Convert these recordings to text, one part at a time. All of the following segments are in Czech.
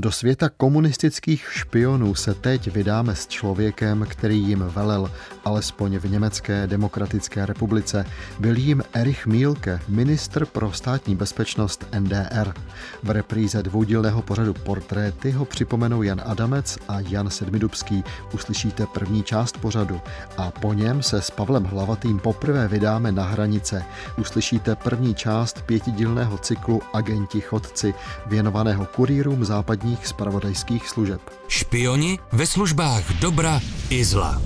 Do světa komunistických špionů se teď vydáme s člověkem, který jim velel, alespoň v Německé demokratické republice. Byl jim Erich Mielke, ministr pro státní bezpečnost NDR. V repríze dvoudílného pořadu Portréty ho připomenou Jan Adamec a Jan Sedmidubský. Uslyšíte první část pořadu a po něm se s Pavlem Hlavatým poprvé vydáme na hranice. Uslyšíte první část pětidílného cyklu Agenti chodci, věnovaného kurýrům západní západních spravodajských služeb. Špioni ve službách dobra i zla.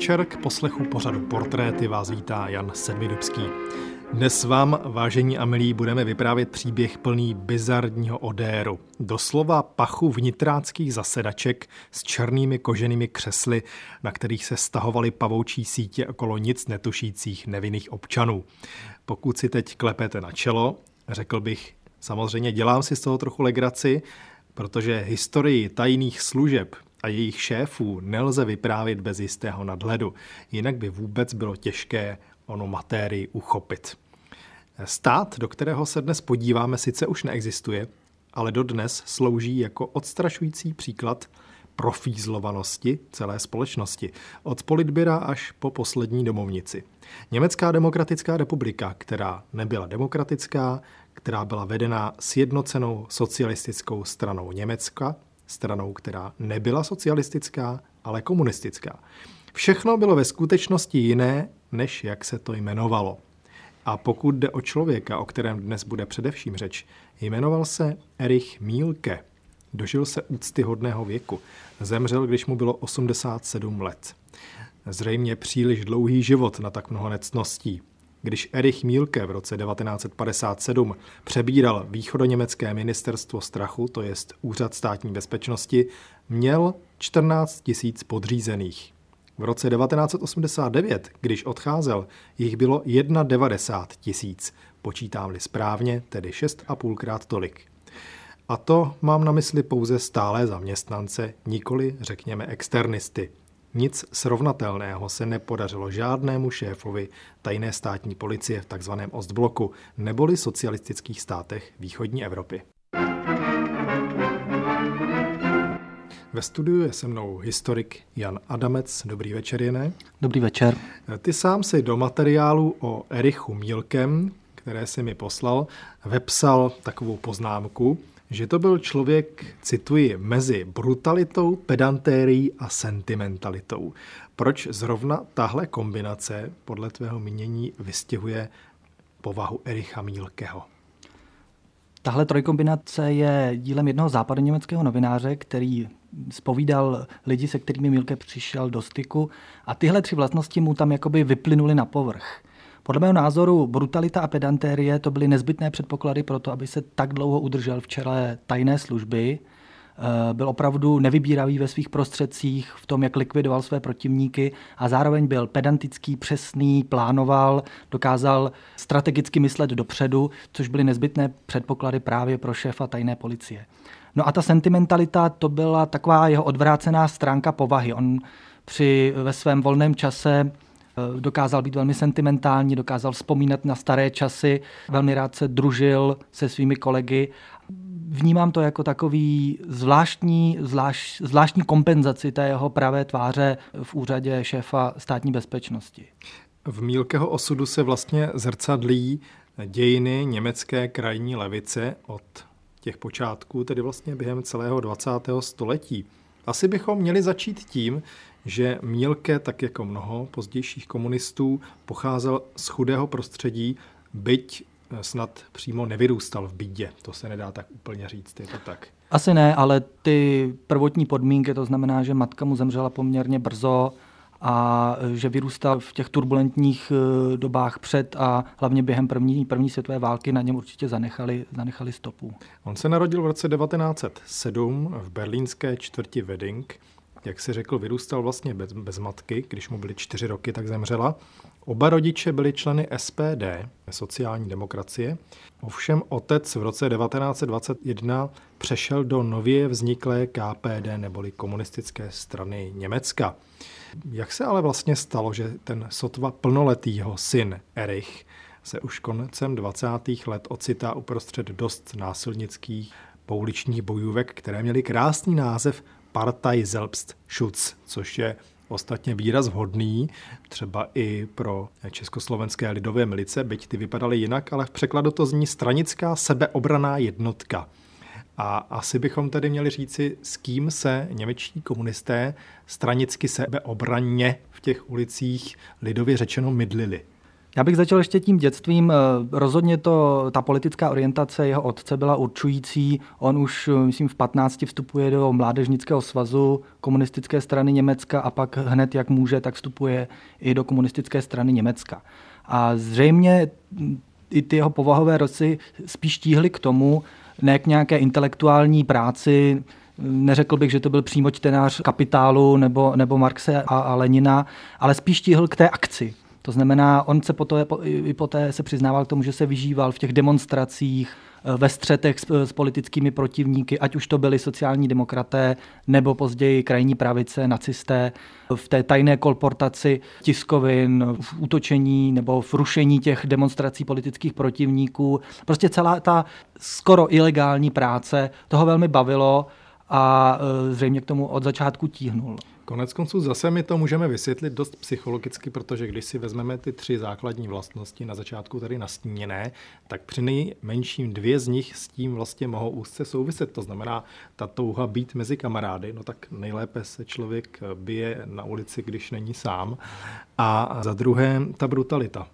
Večer, k poslechu pořadu Portréty vás vítá Jan Sedmidubský. Dnes vám, vážení a milí, budeme vyprávět příběh plný bizarního odéru. Doslova pachu vnitráckých zasedaček s černými koženými křesly, na kterých se stahovaly pavoučí sítě okolo nic netušících nevinných občanů. Pokud si teď klepete na čelo, řekl bych, samozřejmě dělám si z toho trochu legraci, protože historii tajných služeb a jejich šéfů nelze vyprávět bez jistého nadhledu, jinak by vůbec bylo těžké ono matérii uchopit. Stát, do kterého se dnes podíváme, sice už neexistuje, ale dodnes slouží jako odstrašující příklad profízlovanosti celé společnosti, od politběra až po poslední domovnici. Německá demokratická republika, která nebyla demokratická, která byla vedena sjednocenou socialistickou stranou Německa, stranou, která nebyla socialistická, ale komunistická. Všechno bylo ve skutečnosti jiné, než jak se to jmenovalo. A pokud jde o člověka, o kterém dnes bude především řeč, jmenoval se Erich Mielke. Dožil se úctyhodného věku. Zemřel, když mu bylo 87 let. Zřejmě příliš dlouhý život na tak mnoho necností. Když Erich Mielke v roce 1957 přebíral východoněmecké ministerstvo strachu, to jest Úřad státní bezpečnosti, měl 14 tisíc podřízených. V roce 1989, když odcházel, jich bylo 91 tisíc, počítám-li správně, tedy 6,5 krát tolik. A to mám na mysli pouze stále zaměstnance, nikoli řekněme externisty. Nic srovnatelného se nepodařilo žádnému šéfovi tajné státní policie v tzv. Ostbloku neboli socialistických státech východní Evropy. Ve studiu je se mnou historik Jan Adamec. Dobrý večer, Jene. Dobrý večer. Ty sám si do materiálu o Erichu Mílkem, které si mi poslal, vepsal takovou poznámku, že to byl člověk, cituji, mezi brutalitou, pedantérií a sentimentalitou. Proč zrovna tahle kombinace podle tvého mínění vystěhuje povahu Ericha Mílkeho? Tahle trojkombinace je dílem jednoho západoněmeckého novináře, který spovídal lidi, se kterými Milke přišel do styku a tyhle tři vlastnosti mu tam jakoby vyplynuly na povrch. Podle mého názoru brutalita a pedantérie to byly nezbytné předpoklady pro to, aby se tak dlouho udržel v čele tajné služby. Eh, byl opravdu nevybíravý ve svých prostředcích, v tom, jak likvidoval své protivníky a zároveň byl pedantický, přesný, plánoval, dokázal strategicky myslet dopředu, což byly nezbytné předpoklady právě pro šéfa tajné policie. No a ta sentimentalita, to byla taková jeho odvrácená stránka povahy. On při ve svém volném čase dokázal být velmi sentimentální, dokázal vzpomínat na staré časy, velmi rád se družil se svými kolegy. Vnímám to jako takový zvláštní, zvlášť, zvláštní kompenzaci té jeho pravé tváře v úřadě šéfa státní bezpečnosti. V Mílkeho osudu se vlastně zrcadlí dějiny německé krajní levice od těch počátků, tedy vlastně během celého 20. století. Asi bychom měli začít tím, že Mílke, tak jako mnoho pozdějších komunistů, pocházel z chudého prostředí, byť eh, snad přímo nevyrůstal v bídě. To se nedá tak úplně říct, je to tak. Asi ne, ale ty prvotní podmínky, to znamená, že matka mu zemřela poměrně brzo a eh, že vyrůstal v těch turbulentních eh, dobách před a hlavně během první, první světové války na něm určitě zanechali, zanechali stopu. On se narodil v roce 1907 v berlínské čtvrti Wedding jak si řekl, vyrůstal vlastně bez, bez matky, když mu byly čtyři roky, tak zemřela. Oba rodiče byli členy SPD, sociální demokracie. Ovšem otec v roce 1921 přešel do nově vzniklé KPD neboli komunistické strany Německa. Jak se ale vlastně stalo, že ten sotva plnoletýho syn Erich se už koncem 20. let ocitá uprostřed dost násilnických pouličních bojůvek, které měly krásný název Partei Selbstschutz, což je ostatně výraz vhodný třeba i pro československé lidové milice, byť ty vypadaly jinak, ale v překladu to zní stranická sebeobraná jednotka. A asi bychom tedy měli říci, s kým se němečtí komunisté stranicky sebeobraně v těch ulicích lidově řečeno mydlili. Já bych začal ještě tím dětstvím. Rozhodně to, ta politická orientace jeho otce byla určující. On už, myslím, v 15 vstupuje do Mládežnického svazu komunistické strany Německa a pak hned, jak může, tak vstupuje i do komunistické strany Německa. A zřejmě i ty jeho povahové rosy spíš tíhly k tomu, ne k nějaké intelektuální práci, Neřekl bych, že to byl přímo čtenář kapitálu nebo, nebo Marxe a, a Lenina, ale spíš tíhl k té akci. To znamená, on se poté, i poté se přiznával k tomu, že se vyžíval v těch demonstracích, eh, ve střetech s, s politickými protivníky, ať už to byli sociální demokraté nebo později krajní pravice, nacisté, v té tajné kolportaci tiskovin, v útočení nebo v rušení těch demonstrací politických protivníků. Prostě celá ta skoro ilegální práce toho velmi bavilo a eh, zřejmě k tomu od začátku tíhnul. Konec konců zase my to můžeme vysvětlit dost psychologicky, protože když si vezmeme ty tři základní vlastnosti na začátku tady nastíněné, tak při nejmenším dvě z nich s tím vlastně mohou úzce souviset. To znamená, ta touha být mezi kamarády, no tak nejlépe se člověk bije na ulici, když není sám. A za druhé ta brutalita.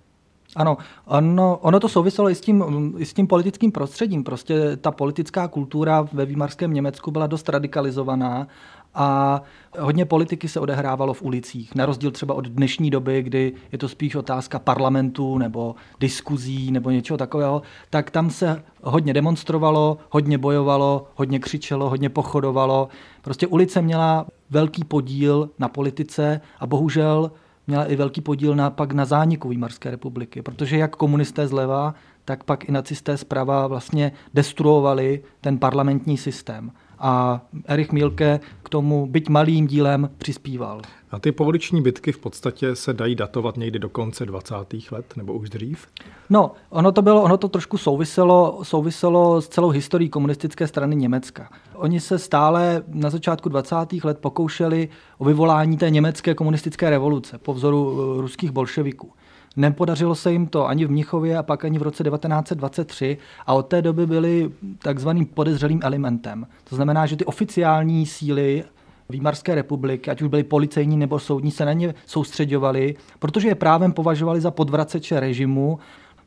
Ano, ono, ono to souviselo i s, tím, i s tím politickým prostředím. Prostě ta politická kultura ve výmarském Německu byla dost radikalizovaná a hodně politiky se odehrávalo v ulicích, na rozdíl třeba od dnešní doby, kdy je to spíš otázka parlamentu nebo diskuzí nebo něčeho takového, tak tam se hodně demonstrovalo, hodně bojovalo, hodně křičelo, hodně pochodovalo. Prostě ulice měla velký podíl na politice a bohužel měla i velký podíl na, pak na zániku Výmarské republiky, protože jak komunisté zleva, tak pak i nacisté zprava vlastně destruovali ten parlamentní systém a Erich Mielke k tomu byť malým dílem přispíval. A ty pouliční bitky v podstatě se dají datovat někdy do konce 20. let nebo už dřív? No, ono to bylo, ono to trošku souviselo, souviselo s celou historií komunistické strany Německa. Oni se stále na začátku 20. let pokoušeli o vyvolání té německé komunistické revoluce po vzoru eh, ruských bolševiků. Nepodařilo se jim to ani v Mnichově a pak ani v roce 1923 a od té doby byli takzvaným podezřelým elementem. To znamená, že ty oficiální síly Výmarské republiky, ať už byly policejní nebo soudní, se na ně soustředovali, protože je právem považovali za podvraceče režimu.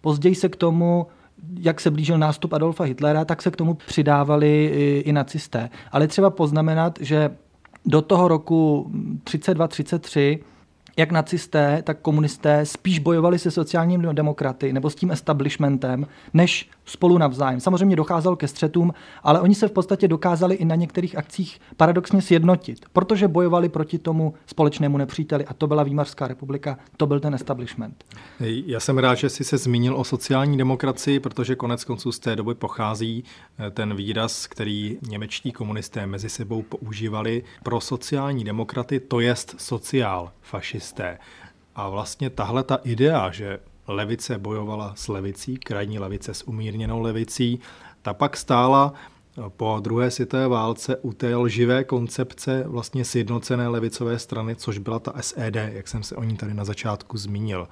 Později se k tomu jak se blížil nástup Adolfa Hitlera, tak se k tomu přidávali i, i nacisté. Ale třeba poznamenat, že do toho roku 32-33 jak nacisté, tak komunisté spíš bojovali se sociálními demokraty nebo s tím establishmentem, než spolu navzájem. Samozřejmě docházelo ke střetům, ale oni se v podstatě dokázali i na některých akcích paradoxně sjednotit, protože bojovali proti tomu společnému nepříteli a to byla Výmarská republika, to byl ten establishment. Já jsem rád, že jsi se zmínil o sociální demokracii, protože konec konců z té doby pochází eh, ten výraz, který němečtí komunisté mezi sebou používali pro sociální demokraty, to jest sociál fašisté. A vlastně tahle ta idea, že levice bojovala s levicí, krajní levice s umírněnou levicí, ta pak stála po druhé světové válce u té lživé koncepce vlastně sjednocené levicové strany, což byla ta SED, jak jsem se o ní tady na začátku zmínil.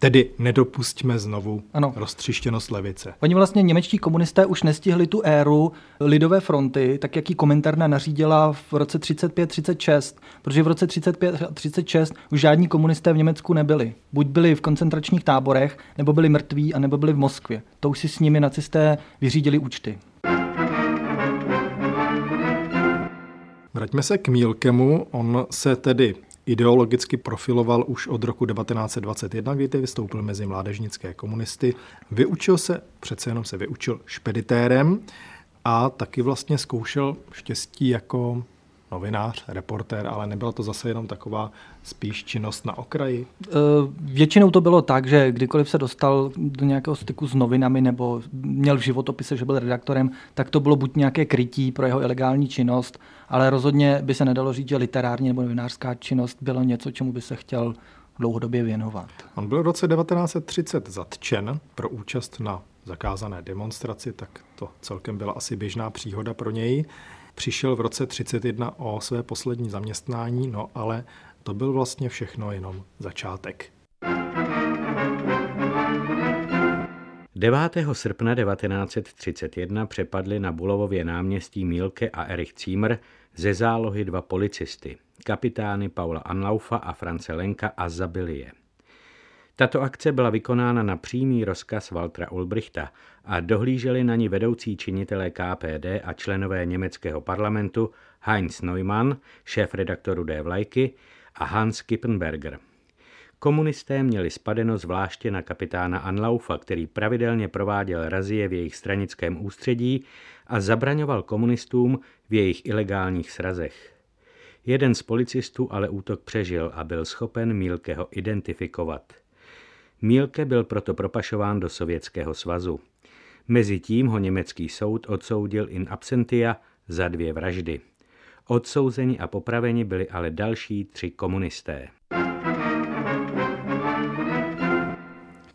Tedy nedopustíme znovu ano. roztřištěnost levice. Oni vlastně němečtí komunisté už nestihli tu éru lidové fronty, tak jak ji komentárna nařídila v roce 35-36, protože v roce 35-36 už žádní komunisté v Německu nebyli. Buď byli v koncentračních táborech, nebo byli mrtví, anebo byli v Moskvě. To už si s nimi nacisté vyřídili účty. Vraťme se k Mílkemu. On se tedy ideologicky profiloval už od roku 1921, kdy vystoupil mezi mládežnické komunisty. Vyučil se, přece jenom se vyučil špeditérem a taky vlastně zkoušel štěstí jako novinář, reportér, ale nebyla to zase jenom taková spíš činnost na okraji? E, většinou to bylo tak, že kdykoliv se dostal do nějakého styku s novinami nebo měl v životopise, že byl redaktorem, tak to bylo buď nějaké krytí pro jeho ilegální činnost, ale rozhodně by se nedalo říct, že literární nebo novinářská činnost bylo něco, čemu by se chtěl dlouhodobě věnovat. On byl v roce 1930 zatčen pro účast na zakázané demonstraci, tak to celkem byla asi běžná příhoda pro něj. Přišel v roce 31 o své poslední zaměstnání, no ale to byl vlastně všechno jenom začátek. 9. srpna 1931 přepadli na Bulovově náměstí Mílke a Erich Címr ze zálohy dva policisty, kapitány Paula Anlaufa a France Lenka a zabili je. Tato akce byla vykonána na přímý rozkaz Waltra Ulbrichta a dohlíželi na ní vedoucí činitelé KPD a členové německého parlamentu Heinz Neumann, šéf redaktoru D. Vlajky a Hans Kippenberger. Komunisté měli spadeno zvláště na kapitána Anlaufa, který pravidelně prováděl razie v jejich stranickém ústředí a zabraňoval komunistům v jejich ilegálních srazech. Jeden z policistů ale útok přežil a byl schopen Mílkeho identifikovat. Mílke byl proto propašován do Sovětského svazu. Mezitím ho německý soud odsoudil in absentia za dvě vraždy. Odsouzeni a popraveni byli ale další tři komunisté.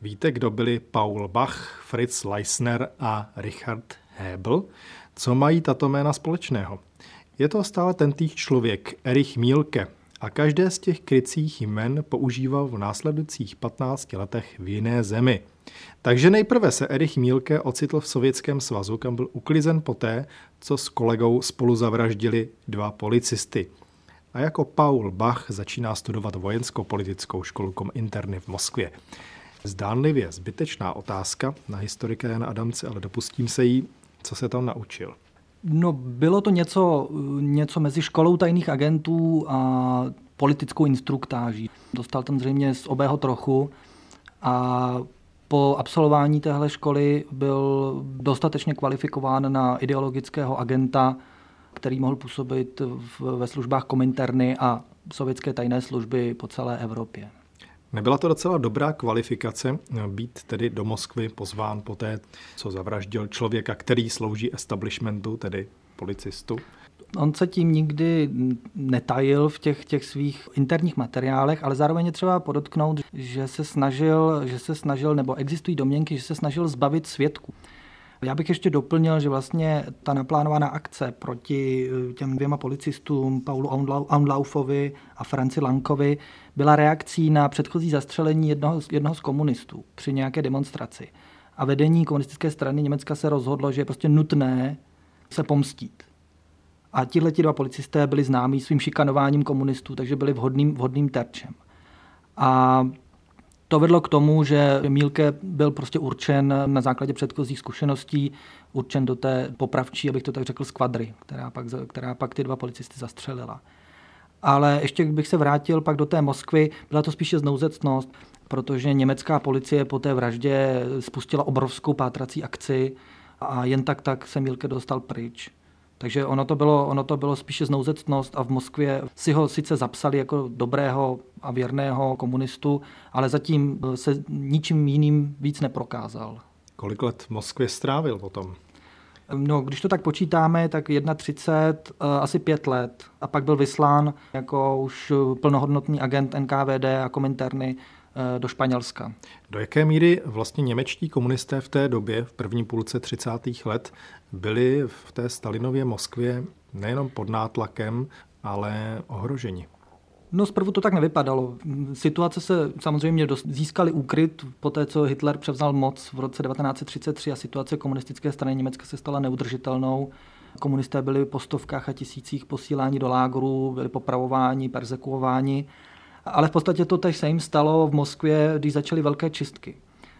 Víte, kdo byli Paul Bach, Fritz Leisner a Richard Hebel? Co mají tato jména společného? Je to stále tentýž člověk, Erich Mielke, a každé z těch krycích jmen používal v následujících 15 letech v jiné zemi. Takže nejprve se Erich Mílke ocitl v Sovětském svazu, kam byl uklizen poté, co s kolegou spolu zavraždili dva policisty. A jako Paul Bach začíná studovat vojenskou-politickou školu Kominterny v Moskvě. Zdánlivě zbytečná otázka na historika Jana Adamce, ale dopustím se jí, co se tam naučil. No, bylo to něco, něco mezi školou tajných agentů a politickou instruktáží. Dostal tam zřejmě z obého trochu a po absolvování téhle školy byl dostatečně kvalifikován na ideologického agenta, který mohl působit ve službách Kominterny a sovětské tajné služby po celé Evropě. Nebyla to docela dobrá kvalifikace být tedy do Moskvy pozván po té, co zavraždil člověka, který slouží establishmentu, tedy policistu? On se tím nikdy netajil v těch, těch svých interních materiálech, ale zároveň je třeba podotknout, že se snažil, že se snažil, nebo existují domněnky, že se snažil zbavit svědků. Já bych ještě doplnil, že vlastně ta naplánovaná akce proti eh, těm dvěma policistům, Paulu Aunlaufovi a Franci Lankovi, byla reakcí na předchozí zastřelení jednoho, jednoho z komunistů při nějaké demonstraci. A vedení komunistické strany Německa se rozhodlo, že je prostě nutné se pomstít. A tihle dva policisté byli známí svým šikanováním komunistů, takže byli vhodným, vhodným terčem. A to vedlo k tomu, že Mílke byl prostě určen na základě předchozích zkušeností, určen do té popravčí, abych to tak řekl, skvadry, která pak, která pak ty dva policisty zastřelila. Ale ještě bych se vrátil pak do té Moskvy, byla to spíše znouzecnost, protože německá policie po té vraždě spustila obrovskou pátrací akci a jen tak tak se Mílke dostal pryč. Takže ono to, bylo, ono to bylo spíše znouzectnost a v Moskvě si ho sice zapsali jako dobrého a věrného komunistu, ale zatím se ničím jiným víc neprokázal. Kolik let v Moskvě strávil potom? No, když to tak počítáme, tak 31, eh, asi pět let. A pak byl vyslán jako už plnohodnotný agent NKVD a Kominterny do Španělska. Do jaké míry vlastně němečtí komunisté v té době, v první půlce 30. let, byli v té Stalinově Moskvě nejenom pod nátlakem, ale ohroženi? No zprvu to tak nevypadalo. Situace se samozřejmě dost, získali úkryt po té, co Hitler převzal moc v roce 1933 a situace komunistické strany Německa se stala neudržitelnou. Komunisté byli po stovkách a tisících posílání do lágru, byli popravováni, persekuováni. Ale v podstatě to tež se jim stalo v Moskvě, když začaly velké čistky.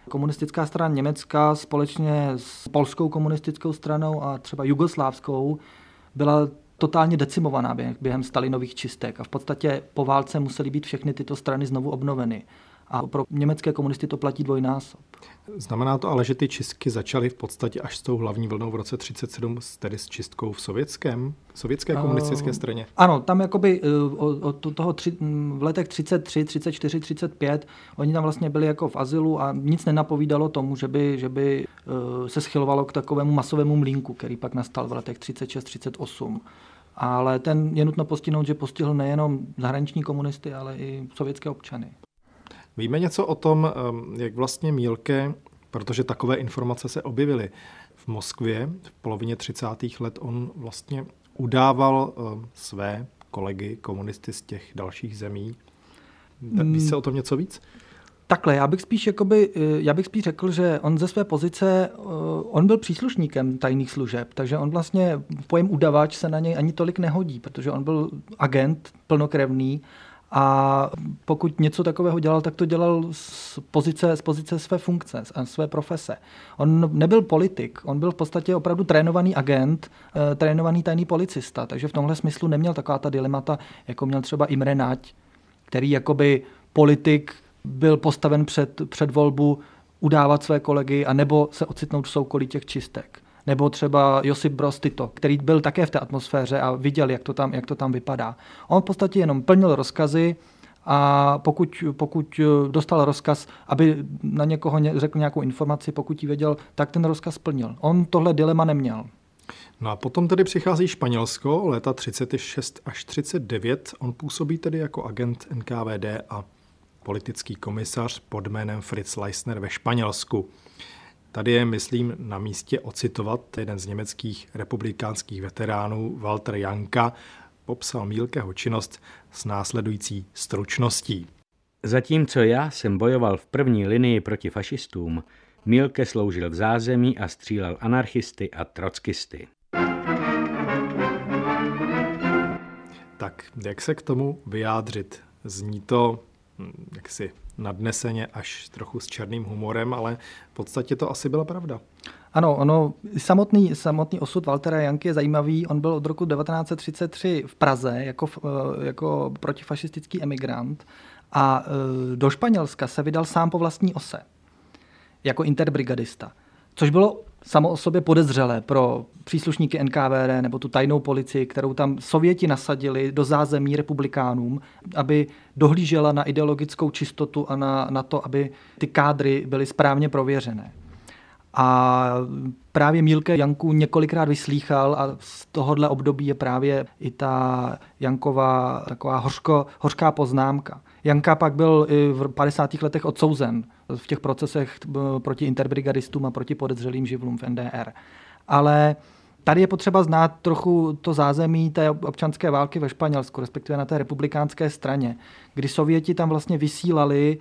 Komunistická strana Německa společně s polskou komunistickou stranou a třeba jugoslávskou byla totálně decimovaná během Stalinových čistek a v podstatě po válce musely být všechny tyto strany znovu obnoveny. A pro německé komunisty to platí dvojnásob. Znamená to ale, že ty čistky začaly v podstatě až s tou hlavní vlnou v roce 37, tedy s čistkou v sovětském, sovětské komunistické straně? Ano, tam jakoby od toho tři, v letech 33, 34, 35, oni tam vlastně byli jako v azylu a nic nenapovídalo tomu, že by, že by se schylovalo k takovému masovému mlínku, který pak nastal v letech 36, 38. Ale ten je nutno postihnout, že postihl nejenom zahraniční komunisty, ale i sovětské občany. Víme něco o tom, jak vlastně Mílke, protože takové informace se objevily v Moskvě v polovině 30. let, on vlastně udával své kolegy komunisty z těch dalších zemí. Ví se o tom něco víc? Takhle, já bych spíš, jakoby, já bych spíš řekl, že on ze své pozice, on byl příslušníkem tajných služeb, takže on vlastně pojem udavač se na něj ani tolik nehodí, protože on byl agent plnokrevný a pokud něco takového dělal, tak to dělal z pozice, z pozice své funkce a své profese. On nebyl politik, on byl v podstatě opravdu trénovaný agent, eh, trénovaný tajný policista, takže v tomhle smyslu neměl taková ta dilemata, jako měl třeba Imre Nať, který jakoby politik byl postaven před, před volbu udávat své kolegy a nebo se ocitnout v soukolí těch čistek nebo třeba Josip Broz Tito, který byl také v té atmosféře a viděl, jak to tam, jak to tam vypadá. On v podstatě jenom plnil rozkazy, a pokud, pokud dostal rozkaz, aby na někoho řekl nějakou informaci, pokud ji věděl, tak ten rozkaz splnil. On tohle dilema neměl. No a potom tedy přichází Španělsko, léta 36 až 39. On působí tedy jako agent NKVD a politický komisař pod jménem Fritz Leisner ve Španělsku. Tady je, myslím, na místě ocitovat jeden z německých republikánských veteránů, Walter Janka, popsal Mílkeho činnost s následující stručností. Zatímco já jsem bojoval v první linii proti fašistům, Mílke sloužil v zázemí a střílel anarchisty a trockisty. Tak jak se k tomu vyjádřit? Zní to jaksi nadneseně až trochu s černým humorem, ale v podstatě to asi byla pravda. Ano, ono, samotný, samotný osud Waltera Janky je zajímavý. On byl od roku 1933 v Praze jako, eh, jako protifašistický emigrant a eh, do Španělska se vydal sám po vlastní ose jako interbrigadista. Což bylo samo o sobě podezřelé pro příslušníky NKVD nebo tu tajnou policii, kterou tam Sověti nasadili do zázemí republikánům, aby dohlížela na ideologickou čistotu a na, na to, aby ty kádry byly správně prověřené. A právě Mílke Janku několikrát vyslýchal a z tohohle období je právě i ta Janková taková hořko, hořká poznámka. Janka pak byl i v 50. letech odsouzen v těch procesech proti interbrigadistům a proti podezřelým živlům v NDR. Ale Tady je potřeba znát trochu to zázemí té občanské války ve Španělsku, respektive na té republikánské straně, kdy Sověti tam vlastně vysílali,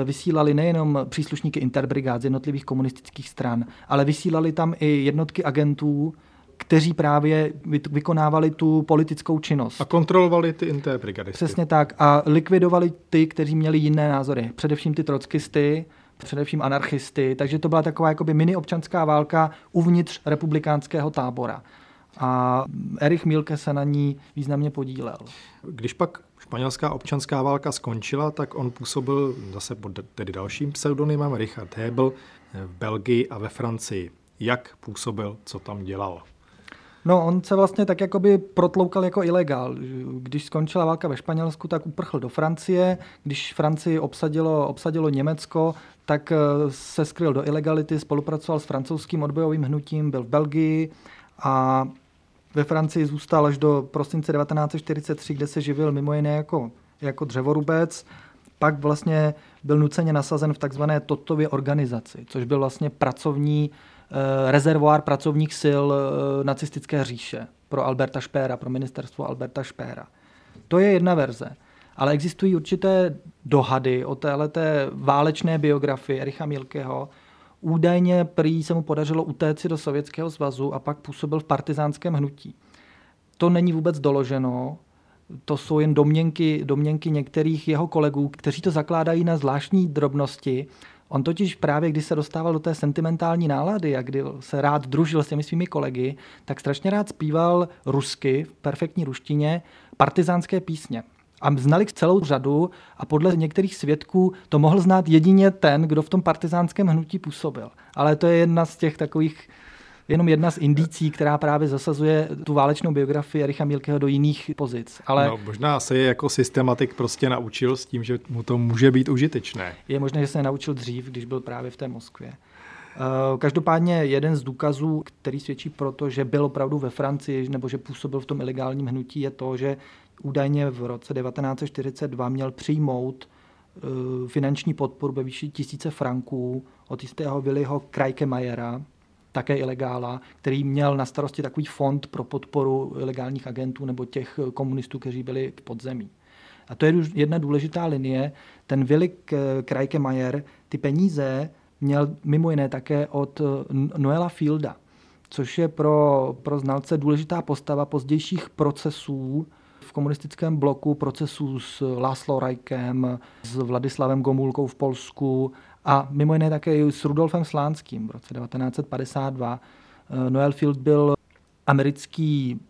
eh, vysílali nejenom příslušníky interbrigád z jednotlivých komunistických stran, ale vysílali tam i jednotky agentů, kteří právě vykonávali tu politickou činnost. A kontrolovali ty interbrigadisty. Přesně tak. A likvidovali ty, kteří měli jiné názory. Především ty trockisty, především anarchisty. Takže to byla taková jakoby mini občanská válka uvnitř republikánského tábora. A Erich Milke se na ní významně podílel. Když pak španělská občanská válka skončila, tak on působil zase pod tedy dalším pseudonymem Richard Hebel v Belgii a ve Francii. Jak působil, co tam dělal? No, on se vlastně tak jakoby protloukal jako ilegál. Když skončila válka ve Španělsku, tak uprchl do Francie. Když Francii obsadilo, obsadilo Německo, tak eh, se skryl do ilegality, spolupracoval s francouzským odbojovým hnutím, byl v Belgii a ve Francii zůstal až do prosince 1943, kde se živil mimo jiné jako, jako dřevorubec. Pak vlastně byl nuceně nasazen v takzvané Totově organizaci, což byl vlastně pracovní rezervoár pracovních sil eh, nacistické říše pro Alberta Špéra, pro ministerstvo Alberta Špéra. To je jedna verze. Ale existují určité dohady o téhleté válečné biografii Ericha Milkeho. Údajně prý se mu podařilo utéct do Sovětského svazu a pak působil v partizánském hnutí. To není vůbec doloženo, to jsou jen domněnky, domněnky některých jeho kolegů, kteří to zakládají na zvláštní drobnosti On totiž právě, když se dostával do té sentimentální nálady a kdy se rád družil s těmi svými kolegy, tak strašně rád zpíval rusky v perfektní ruštině partizánské písně. A znali celou řadu a podle některých svědků to mohl znát jedině ten, kdo v tom partizánském hnutí působil. Ale to je jedna z těch takových jenom jedna z indicí, která právě zasazuje tu válečnou biografii Ericha Mílkeho do jiných pozic. Ale no, možná se je jako systematik prostě naučil s tím, že mu to může být užitečné. Je možné, že se naučil dřív, když byl právě v té Moskvě. Eh, každopádně jeden z důkazů, který svědčí pro to, že byl opravdu ve Francii nebo že působil v tom ilegálním hnutí, je to, že údajně v roce 1942 měl přijmout eh, finanční podporu ve výši tisíce franků od jistého Willyho Krajkemajera, také ilegála, který měl na starosti takový fond pro podporu ilegálních agentů nebo těch komunistů, kteří byli v podzemí. A to je jedna důležitá linie. Ten Willy Krajkemajer ty peníze měl mimo jiné také od Noela Fielda, což je pro, pro znalce důležitá postava pozdějších procesů v komunistickém bloku, procesů s Láslo Rajkem, s Vladislavem Gomulkou v Polsku a mimo jiné také s Rudolfem Slánským v roce 1952. Eh, Noel Field byl americký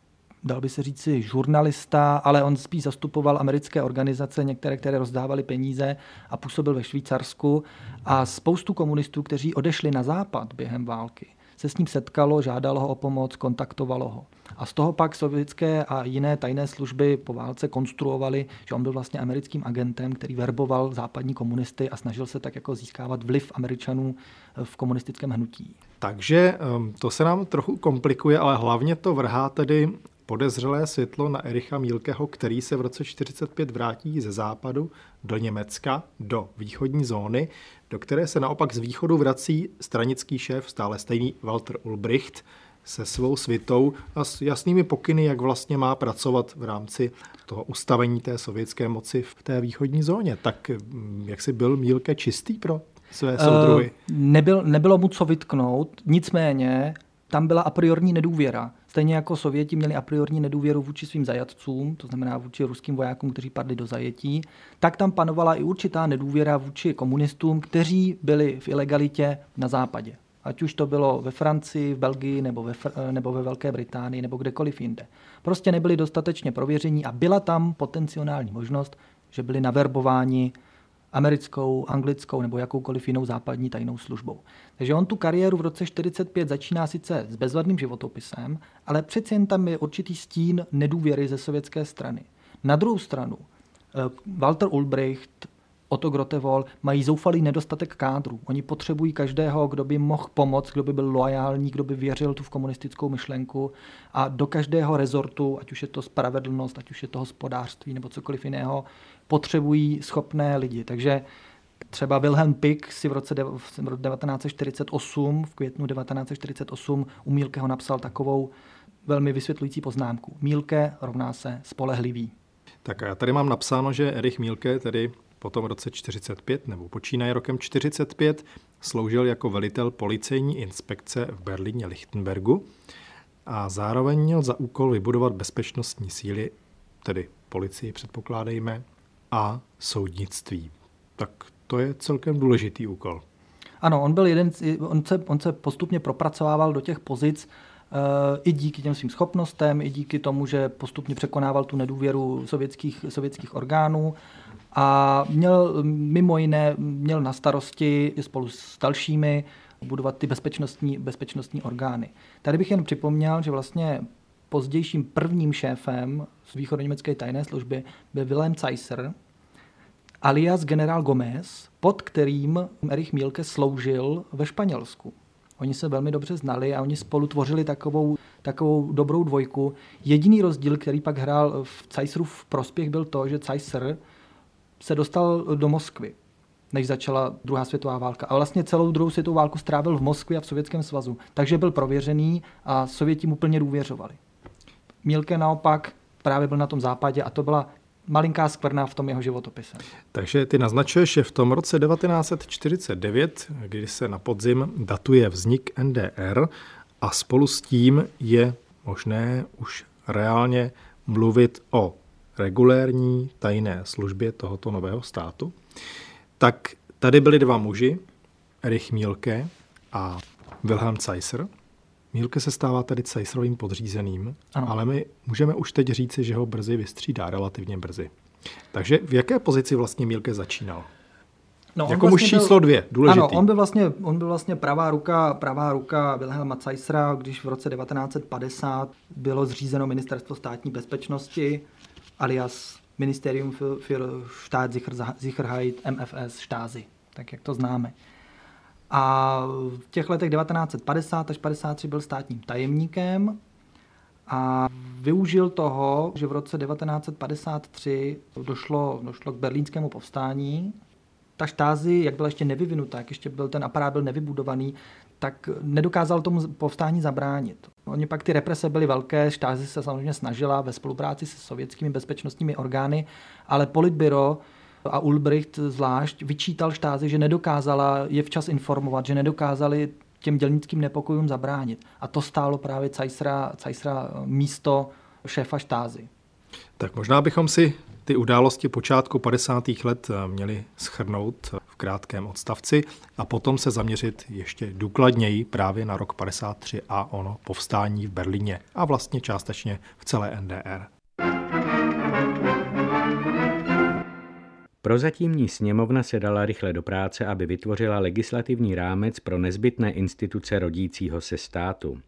dal by se říci, žurnalista, ale on spíš zastupoval americké organizace, některé, které rozdávaly peníze a působil ve Švýcarsku. A spoustu komunistů, kteří odešli na západ během války, se s ním setkalo, žádalo ho o pomoc, kontaktovalo ho. A z toho pak sovětské a jiné tajné služby po válce konstruovali, že on byl vlastně americkým agentem, který verboval západní komunisty a snažil se tak jako získávat vliv Američanů v komunistickém hnutí. Takže um, to se nám trochu komplikuje, ale hlavně to vrhá tedy podezřelé světlo na Ericha Mílkeho, který se v roce 1945 vrátí ze západu do Německa, do východní zóny, do které se naopak z východu vrací stranický šéf, stále stejný Walter Ulbricht, se svou svitou a s jasnými pokyny, jak vlastně má pracovat v rámci toho ustavení té sovětské moci v té východní zóně. Tak mm, jak si byl Mílke čistý pro své soudruhy? Uh, nebyl, nebylo mu co vytknout, nicméně tam byla a priorní nedůvěra. Stejně jako Sověti měli a priorní nedůvěru vůči svým zajatcům, to znamená vůči ruským vojákům, kteří padli do zajetí, tak tam panovala i určitá nedůvěra vůči komunistům, kteří byli v ilegalitě na západě. Ať už to bylo ve Francii, v Belgii nebo ve, nebo ve Velké Británii nebo kdekoliv jinde. Prostě nebyli dostatečně prověření a byla tam potenciální možnost, že byli naverbováni americkou, anglickou nebo jakoukoliv jinou západní tajnou službou. Takže on tu kariéru v roce 45 začíná sice s bezvadným životopisem, ale přeci jen tam je určitý stín nedůvěry ze sovětské strany. Na druhou stranu, eh, Walter Ulbricht, Otto Grotevol mají zoufalý nedostatek kádru. Oni potřebují každého, kdo by mohl pomoct, kdo by byl loajální, kdo by věřil tu v komunistickou myšlenku a do každého rezortu, ať už je to spravedlnost, ať už je to hospodářství nebo cokoliv jiného, potřebují schopné lidi. Takže třeba Wilhelm Pick si v roce 1948, v květnu 1948 u Mílkeho napsal takovou velmi vysvětlující poznámku. Mílke rovná se spolehlivý. Tak a já tady mám napsáno, že Erich Mílke tedy potom v roce 45 nebo počínaje rokem 45 sloužil jako velitel policejní inspekce v Berlíně Lichtenbergu a zároveň měl za úkol vybudovat bezpečnostní síly, tedy policii předpokládejme, a soudnictví. Tak to je celkem důležitý úkol. Ano, on byl jeden, on se, on se postupně propracovával do těch pozic uh, i díky těm svým schopnostem, i díky tomu, že postupně překonával tu nedůvěru sovětských, sovětských orgánů a měl mimo jiné měl na starosti spolu s dalšími budovat ty bezpečnostní, bezpečnostní orgány. Tady bych jen připomněl, že vlastně pozdějším prvním šéfem z východoněmecké tajné služby byl Wilhelm Zeisser, alias generál Gomez, pod kterým Erich Mielke sloužil ve Španělsku. Oni se velmi dobře znali a oni spolu tvořili takovou, takovou dobrou dvojku. Jediný rozdíl, který pak hrál v Zeisserův prospěch, byl to, že Zeisser se dostal do Moskvy, než začala druhá světová válka. A vlastně celou druhou světovou válku strávil v Moskvě a v Sovětském svazu. Takže byl prověřený a Sověti mu plně důvěřovali. Mílke naopak právě byl na tom západě a to byla malinká skvrna v tom jeho životopise. Takže ty naznačuješ, že v tom roce 1949, kdy se na podzim datuje vznik NDR a spolu s tím je možné už reálně mluvit o regulérní tajné službě tohoto nového státu, tak tady byli dva muži, Erich Mielke a Wilhelm Zeisser. Mielke se stává tady Zeisserovým podřízeným, ano. ale my můžeme už teď říci, že ho brzy vystřídá, relativně brzy. Takže v jaké pozici vlastně Mílke začínal? No, jako muž vlastně číslo dvě, důležitý. Ano, on byl vlastně, on byl vlastně pravá ruka, pravá ruka Wilhelma Zeissera, když v roce 1950 bylo zřízeno Ministerstvo státní bezpečnosti, alias Ministerium für Staatssicherheit, MFS, Stasi, tak jak to známe. A v těch letech 1950 až 53 byl státním tajemníkem a využil toho, že v roce 1953 došlo, došlo k berlínskému povstání. Ta štázy, jak byla ještě nevyvinutá, jak ještě byl ten aparát byl nevybudovaný, tak nedokázal tomu povstání zabránit. Oni pak ty represe byly velké, štázy se samozřejmě snažila ve spolupráci se sovětskými bezpečnostními orgány, ale politbyro a Ulbricht zvlášť vyčítal štázi, že nedokázala je včas informovat, že nedokázali těm dělnickým nepokojům zabránit. A to stálo právě Cajsra, Cajsra místo šéfa štázy. Tak možná bychom si ty události počátku 50. let měli schrnout v krátkém odstavci a potom se zaměřit ještě důkladněji právě na rok 53 a ono povstání v Berlíně a vlastně částečně v celé NDR. Prozatímní sněmovna se dala rychle do práce, aby vytvořila legislativní rámec pro nezbytné instituce rodícího se státu.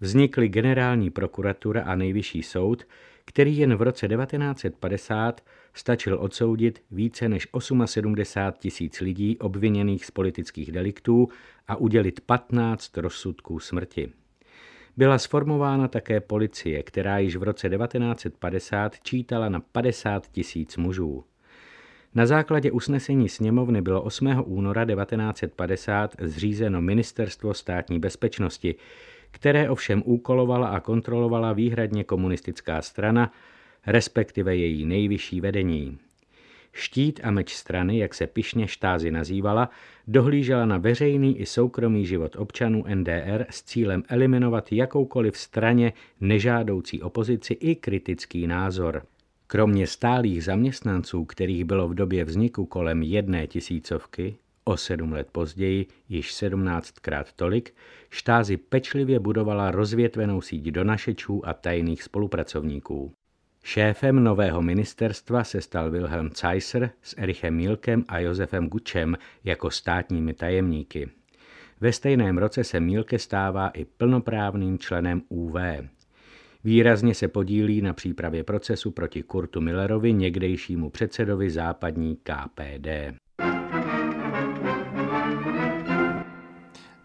Vznikly generální prokuratura a nejvyšší soud, který jen v roce 1950 stačil odsoudit více než 78 tisíc lidí obviněných z politických deliktů a udělit 15 rozsudků smrti. Byla sformována také policie, která již v roce 1950 čítala na 50 tisíc mužů. Na základě usnesení sněmovny bylo 8. února 1950 zřízeno Ministerstvo státní bezpečnosti, které ovšem úkolovala a kontrolovala výhradně komunistická strana, respektive její nejvyšší vedení. Štít a meč strany, jak se pišně štázy nazývala, dohlížela na veřejný i soukromý život občanů NDR s cílem eliminovat jakoukoliv straně nežádoucí opozici i kritický názor. Kromě stálých zaměstnanců, kterých bylo v době vzniku kolem jedné tisícovky, o sedm let později již sedmnáctkrát tolik, štázy pečlivě budovala rozvětvenou síť donašečů a tajných spolupracovníků. Šéfem nového ministerstva se stal Wilhelm Zeisser s Erichem Mílkem a Josefem Gučem jako státními tajemníky. Ve stejném roce se Mílke stává i plnoprávným členem UV. Výrazně se podílí na přípravě procesu proti Kurtu Millerovi, někdejšímu předsedovi západní KPD.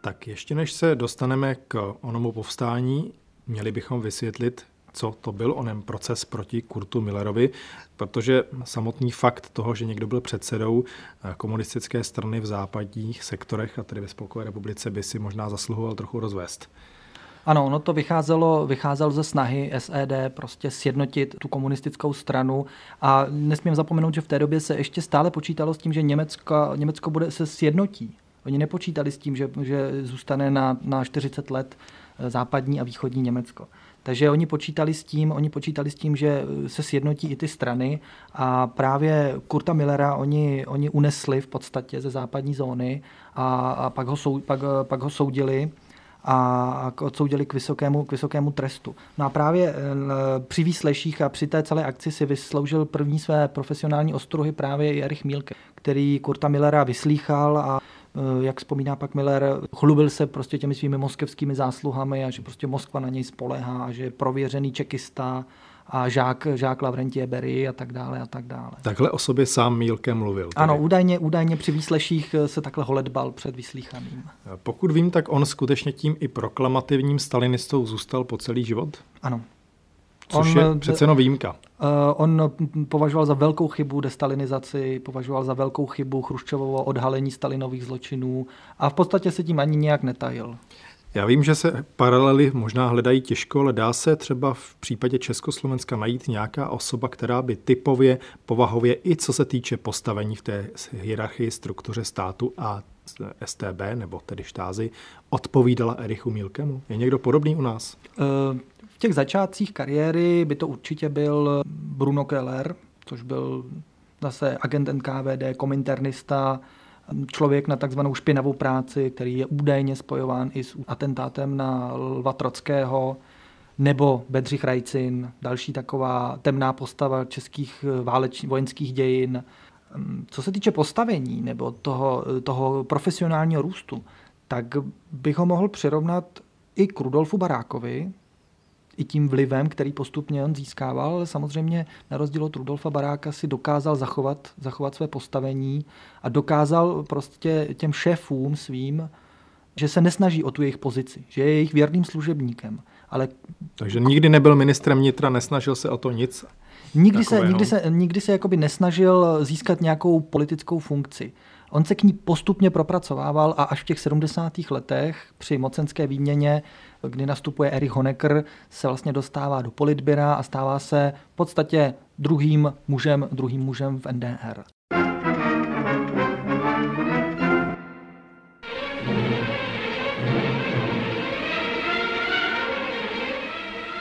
Tak ještě než se dostaneme k onomu povstání, měli bychom vysvětlit, co to byl onem proces proti Kurtu Millerovi, protože samotný fakt toho, že někdo byl předsedou komunistické strany v západních sektorech a tedy ve Spolkové republice, by si možná zasluhoval trochu rozvést. Ano, ono to vycházelo, vycházelo ze snahy SED prostě sjednotit tu komunistickou stranu a nesmím zapomenout, že v té době se ještě stále počítalo s tím, že Německo, Německo bude se sjednotí. Oni nepočítali s tím, že, že zůstane na, na 40 let eh, západní a východní Německo. Takže oni počítali s tím, oni počítali s tím, že se sjednotí i ty strany a právě Kurta Millera oni, oni unesli v podstatě ze západní zóny a, a pak, ho sou, pak, pak ho soudili a odsoudili k vysokému, k vysokému trestu. No a právě eh, při výsleších a při té celé akci si vysloužil první své profesionální ostruhy právě Erich Mielke, který Kurta Millera vyslýchal a eh, jak vzpomíná pak Miller, chlubil se prostě těmi svými moskevskými zásluhami a že prostě Moskva na něj spolehá, a že je prověřený čekista a žák, žák Lavrentie Berry a tak dále a tak dále. Takhle o sobě sám Mílke mluvil. Tedy. Ano, údajně, údajně při výsleších se takhle holedbal před vyslíchaným. Pokud vím, tak on skutečně tím i proklamativním stalinistou zůstal po celý život? Ano. Což on, je přece jenom výjimka. Uh, on považoval za velkou chybu destalinizaci, považoval za velkou chybu Chruščovovo odhalení Stalinových zločinů a v podstatě se tím ani nějak netajil. Já vím, že se paralely možná hledají těžko, ale dá se třeba v případě Československa najít nějaká osoba, která by typově, povahově i co se týče postavení v té hierarchii, struktuře státu a STB, nebo tedy štázy, odpovídala Erichu Mílkemu? Je někdo podobný u nás? Těch začátcích kariéry by to určitě byl Bruno Keller, což byl zase agent NKVD, kominternista, člověk na takzvanou špinavou práci, který je údajně spojován i s atentátem na Lva Trockého. nebo Bedřich Rajcin, další taková temná postava českých váleč, vojenských dějin. Co se týče postavení nebo toho, toho profesionálního růstu, tak bych ho mohl přirovnat i k Rudolfu Barákovi, i tím vlivem, který postupně on získával, ale samozřejmě na rozdíl od Rudolfa Baráka si dokázal zachovat, zachovat své postavení a dokázal prostě těm šéfům svým, že se nesnaží o tu jejich pozici, že je jejich věrným služebníkem. Ale... Takže nikdy nebyl ministrem vnitra, nesnažil se o to nic? Nikdy se, nikdy se, nikdy se jakoby nesnažil získat nějakou politickou funkci. On se k ní postupně propracovával a až v těch 70. letech při mocenské výměně, kdy nastupuje Erich Honecker, se vlastně dostává do politběra a stává se v podstatě druhým mužem, druhým mužem v NDR.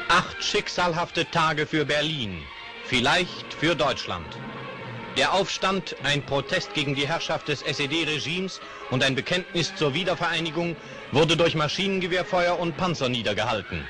Acht schicksalhafte Tage für Berlin, vielleicht für Deutschland. Der Aufstand, ein Protest gegen die Herrschaft des SED-Regimes und ein Bekenntnis zur Wiedervereinigung wurde durch Maschinengewehrfeuer und Panzer niedergehalten.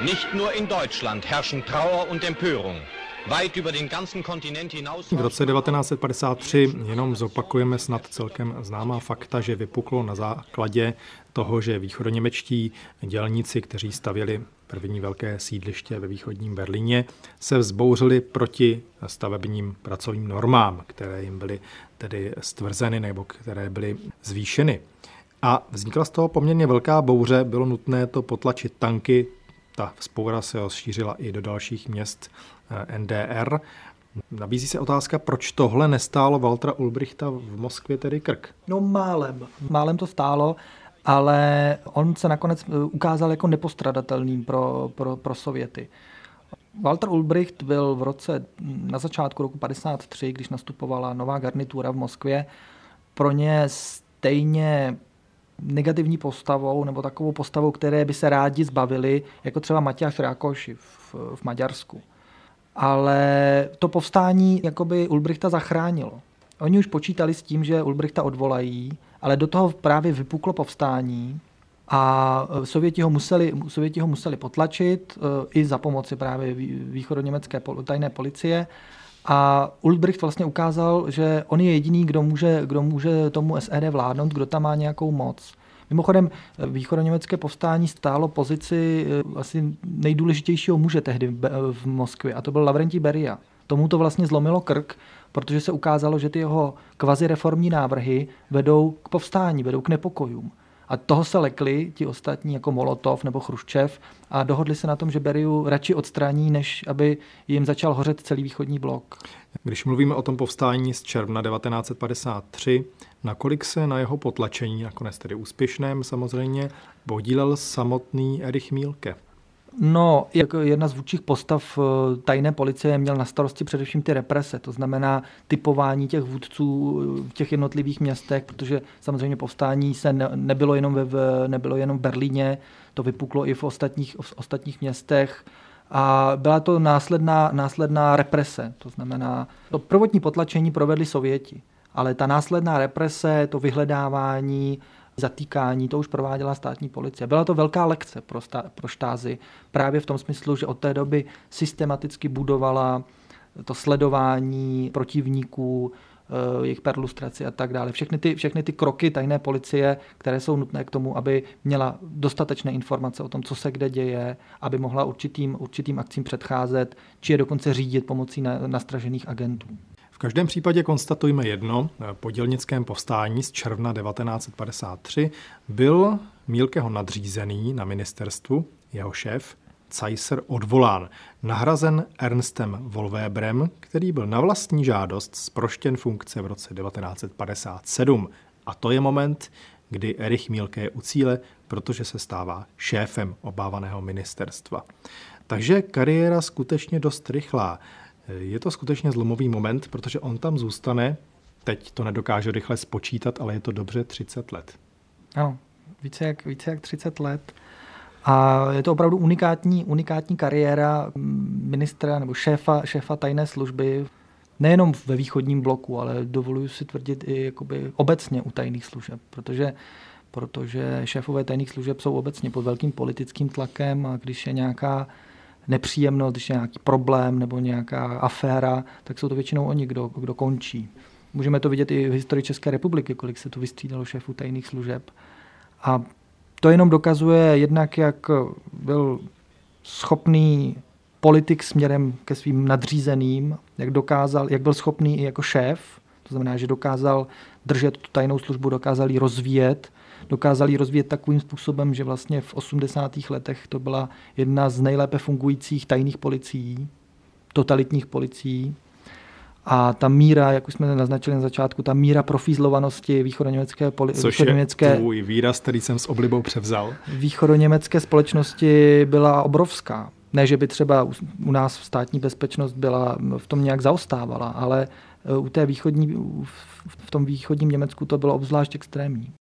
Nicht nur in Deutschland herrschen Trauer und Empörung. Weit über den ganzen Kontinent hinaus... V roce 1953 jenom zopakujeme snad celkem známá fakta, že vypuklo na základě toho, že východoněmečtí dělníci, kteří stavěli první velké sídliště ve východním Berlíně, se vzbouřili proti stavebním pracovním normám, které jim byly tedy stvrzeny nebo které byly zvýšeny. A vznikla z toho poměrně velká bouře, bylo nutné to potlačit tanky, ta vzpoura se rozšířila i do dalších měst eh, NDR. Nabízí se otázka, proč tohle nestálo Waltra Ulbrichta v Moskvě, tedy Krk? No málem. Málem to stálo ale on se nakonec eh, ukázal jako nepostradatelným pro, pro, pro Sověty. Walter Ulbricht byl v roce, hm, na začátku roku 53, když nastupovala nová garnitura v Moskvě, pro ně stejně negativní postavou nebo takovou postavou, které by se rádi zbavili, jako třeba Matějáš Rákoši v, v Maďarsku. Ale to povstání jakoby Ulbrichta zachránilo. Oni už počítali s tím, že Ulbrichta odvolají, ale do toho právě vypuklo povstání a e, Sověti ho museli, Sověti ho museli potlačit e, i za pomoci právě východoněmecké tajné policie. A Ulbricht vlastně ukázal, že on je jediný, kdo může, kdo může tomu SED vládnout, kdo tam má nějakou moc. Mimochodem, e, východoněmecké povstání stálo pozici asi nejdůležitějšího muže tehdy v Moskvě, a to byl Lavrentí Beria. Tomu to vlastně zlomilo krk, protože se ukázalo, že ty jeho kvazireformní návrhy vedou k povstání, vedou k nepokojům. A toho se lekli ti ostatní, jako Molotov nebo Chruščev, a dohodli se na tom, že Beriu radši odstraní, než aby jim začal hořet celý východní blok. Když mluvíme o tom povstání z června 1953, nakolik se na jeho potlačení, nakonec tedy úspěšném samozřejmě, podílel samotný Erich Mílke? No, jako jedna z vůdčích postav eh, tajné policie měl na starosti především ty represe, to znamená typování těch vůdců v těch jednotlivých městech, protože samozřejmě povstání se ne, nebylo, jenom ve, nebylo jenom v Berlíně, to vypuklo i v ostatních, v ostatních městech. A byla to následná, následná represe, to znamená, to prvotní potlačení provedli Sověti, ale ta následná represe, to vyhledávání, zatýkání, to už prováděla státní policie. Byla to velká lekce pro, stá, pro štázy, právě v tom smyslu, že od té doby systematicky budovala to sledování protivníků, eh, jejich perlustraci a tak dále. Všechny ty, všechny ty kroky tajné policie, které jsou nutné k tomu, aby měla dostatečné informace o tom, co se kde děje, aby mohla určitým, určitým akcím předcházet, či je dokonce řídit pomocí nastražených agentů. V každém případě konstatujme jedno. Po dělnickém povstání z června 1953 byl Mílkeho nadřízený na ministerstvu, jeho šéf, Cajser odvolán, nahrazen Ernstem Volvébrem, který byl na vlastní žádost zproštěn funkce v roce 1957. A to je moment, kdy Erich Mílke je u cíle, protože se stává šéfem obávaného ministerstva. Takže kariéra skutečně dost rychlá. Je to skutečně zlomový moment, protože on tam zůstane, teď to nedokáže rychle spočítat, ale je to dobře 30 let. Ano, více jak, více jak 30 let. A je to opravdu unikátní, unikátní kariéra ministra nebo šéfa, šéfa tajné služby, nejenom ve východním bloku, ale dovoluji si tvrdit i jakoby obecně u tajných služeb, protože protože šéfové tajných služeb jsou obecně pod velkým politickým tlakem a když je nějaká nepříjemnost, když je nějaký problém nebo nějaká aféra, tak jsou to většinou oni, kdo, kdo končí. Můžeme to vidět i v historii České republiky, kolik se tu vystřídalo šéfů tajných služeb. A to jenom dokazuje jednak, jak byl schopný politik směrem ke svým nadřízeným, jak, dokázal, jak byl schopný i jako šéf, to znamená, že dokázal držet tu tajnou službu, dokázal ji rozvíjet, dokázal ji rozvíjet takovým způsobem, že vlastně v 80. letech to byla jedna z nejlépe fungujících tajných policií, totalitních policií. A ta míra, jak už jsme naznačili na začátku, ta míra profízlovanosti východoněmecké poli- Což východoněmecké, je tvůj výraz, který jsem s oblibou převzal. Východoněmecké společnosti byla obrovská. Ne, že by třeba u nás státní bezpečnost byla v tom nějak zaostávala, ale e, u té východní, v tom východním Německu to bylo obzvlášť extrémní.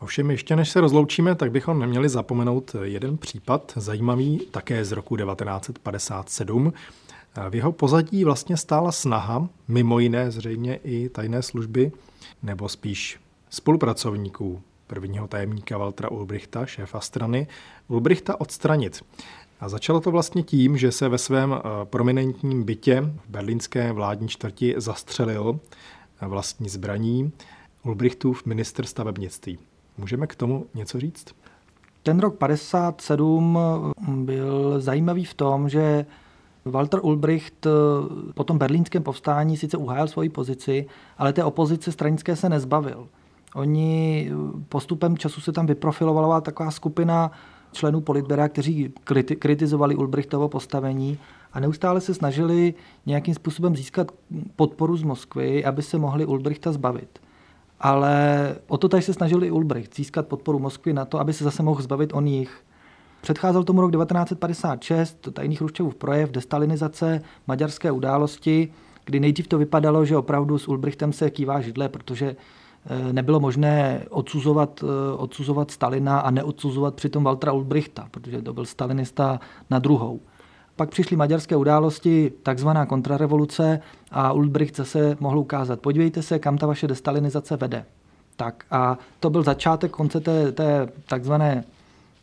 Ovšem ještě než se rozloučíme, tak bychom neměli zapomenout jeden případ, zajímavý také z roku 1957. V jeho pozadí vlastně stála snaha, mimo jiné zřejmě i tajné služby, nebo spíš spolupracovníků prvního tajemníka Waltera Ulbrichta, šéfa strany, Ulbrichta odstranit. A začalo to vlastně tím, že se ve svém eh, prominentním bytě v berlínské vládní čtvrti zastřelil eh, vlastní zbraní Ulbrichtův minister stavebnictví. Můžeme k tomu něco říct? Ten rok 57 byl zajímavý v tom, že Walter Ulbricht po tom berlínském povstání sice uhájil svoji pozici, ale té opozice stranické se nezbavil. Oni postupem času se tam vyprofilovala taková skupina členů politbera, kteří kritizovali Ulbrichtovo postavení a neustále se snažili nějakým způsobem získat podporu z Moskvy, aby se mohli Ulbrichta zbavit. Ale o to tady se snažil i Ulbricht, získat podporu Moskvy na to, aby se zase mohl zbavit on jich. Předcházel tomu rok 1956, tajný Chruščevův projev, destalinizace, maďarské události, kdy nejdřív to vypadalo, že opravdu s Ulbrichtem se kývá židle, protože eh, nebylo možné odsuzovat, eh, odsuzovat Stalina a neodsuzovat přitom Waltera Ulbrichta, protože to byl stalinista na druhou. Pak přišly maďarské události, takzvaná kontrarevoluce a Ulbricht zase mohl ukázat, podívejte se, kam ta vaše destalinizace vede. Tak a to byl začátek konce té, té takzvané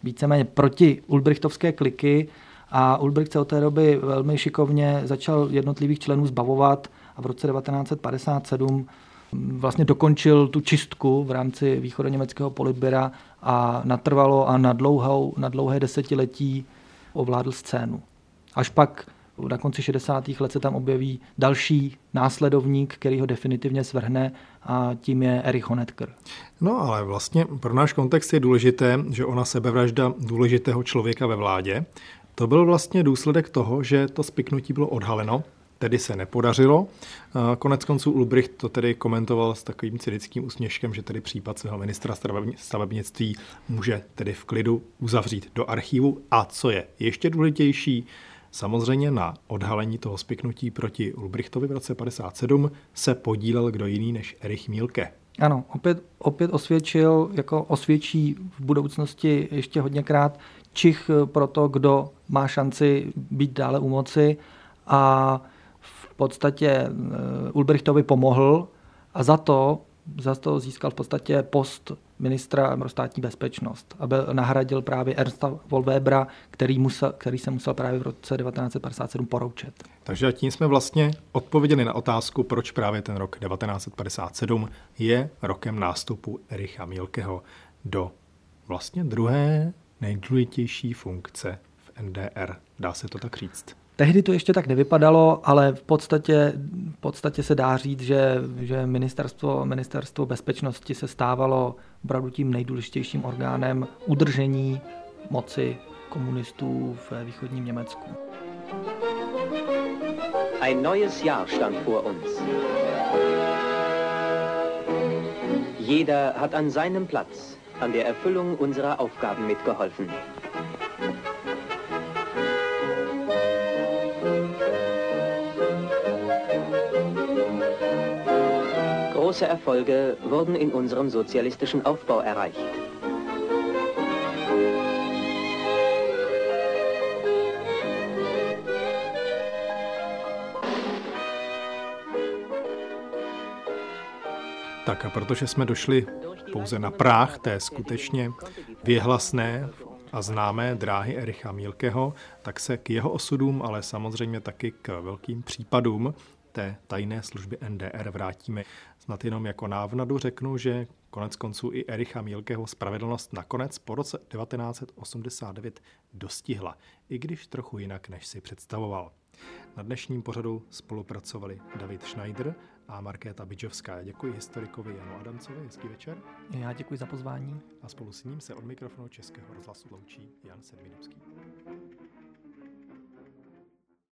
víceméně proti Ulbrichtovské kliky a Ulbricht se od té doby velmi šikovně začal jednotlivých členů zbavovat a v roce 1957 vlastně dokončil tu čistku v rámci východoněmeckého politběra a natrvalo a na, dlouhou, na dlouhé desetiletí ovládl scénu. Až pak na konci 60. let se tam objeví další následovník, který ho definitivně svrhne a tím je Erich Honecker. No ale vlastně pro náš kontext je důležité, že ona sebevražda důležitého člověka ve vládě, to byl vlastně důsledek toho, že to spiknutí bylo odhaleno, tedy se nepodařilo. Konec konců Ulbricht to tedy komentoval s takovým cynickým úsměškem, že tedy případ svého ministra stavebnictví může tedy v klidu uzavřít do archivu. A co je ještě důležitější, Samozřejmě na odhalení toho spiknutí proti Ulbrichtovi v roce 57 se podílel kdo jiný než Erich Mielke. Ano, opět, opět osvědčil, jako osvědčí v budoucnosti ještě hodněkrát Čich pro to, kdo má šanci být dále u moci a v podstatě eh, Ulbrichtovi pomohl a za to za to získal v podstatě post ministra pro státní bezpečnost, aby nahradil právě Ernsta Volvebra, který, musel, který se musel právě v roce 1957 poroučet. Takže tím jsme vlastně odpověděli na otázku, proč právě ten rok 1957 je rokem nástupu Ericha Mielkeho do vlastně druhé nejdůležitější funkce v NDR. Dá se to tak říct? Tehdy to ještě tak nevypadalo, ale v podstatě, v podstatě se dá říct, že, že ministerstvo, ministerstvo bezpečnosti se stávalo opravdu tím nejdůležitějším orgánem udržení moci komunistů v východním Německu. Ein neues Jahr stand vor uns. Jeder hat an seinem Platz an der Erfüllung unserer Aufgaben mitgeholfen. Große Erfolge wurden in unserem sozialistischen Aufbau erreicht. Tak a protože jsme došli pouze na práh té skutečně věhlasné a známé dráhy Ericha Mílkeho, tak se k jeho osudům, ale samozřejmě taky k velkým případům té tajné služby NDR vrátíme. Snad jenom jako návnadu řeknu, že konec konců i Ericha Mílkeho spravedlnost nakonec po roce 1989 dostihla, i když trochu jinak, než si představoval. Na dnešním pořadu spolupracovali David Schneider a Markéta Bidžovská. Děkuji historikovi Janu Adamcovi, hezký večer. Já děkuji za pozvání. A spolu s ním se od mikrofonu Českého rozhlasu loučí Jan Sedminubský.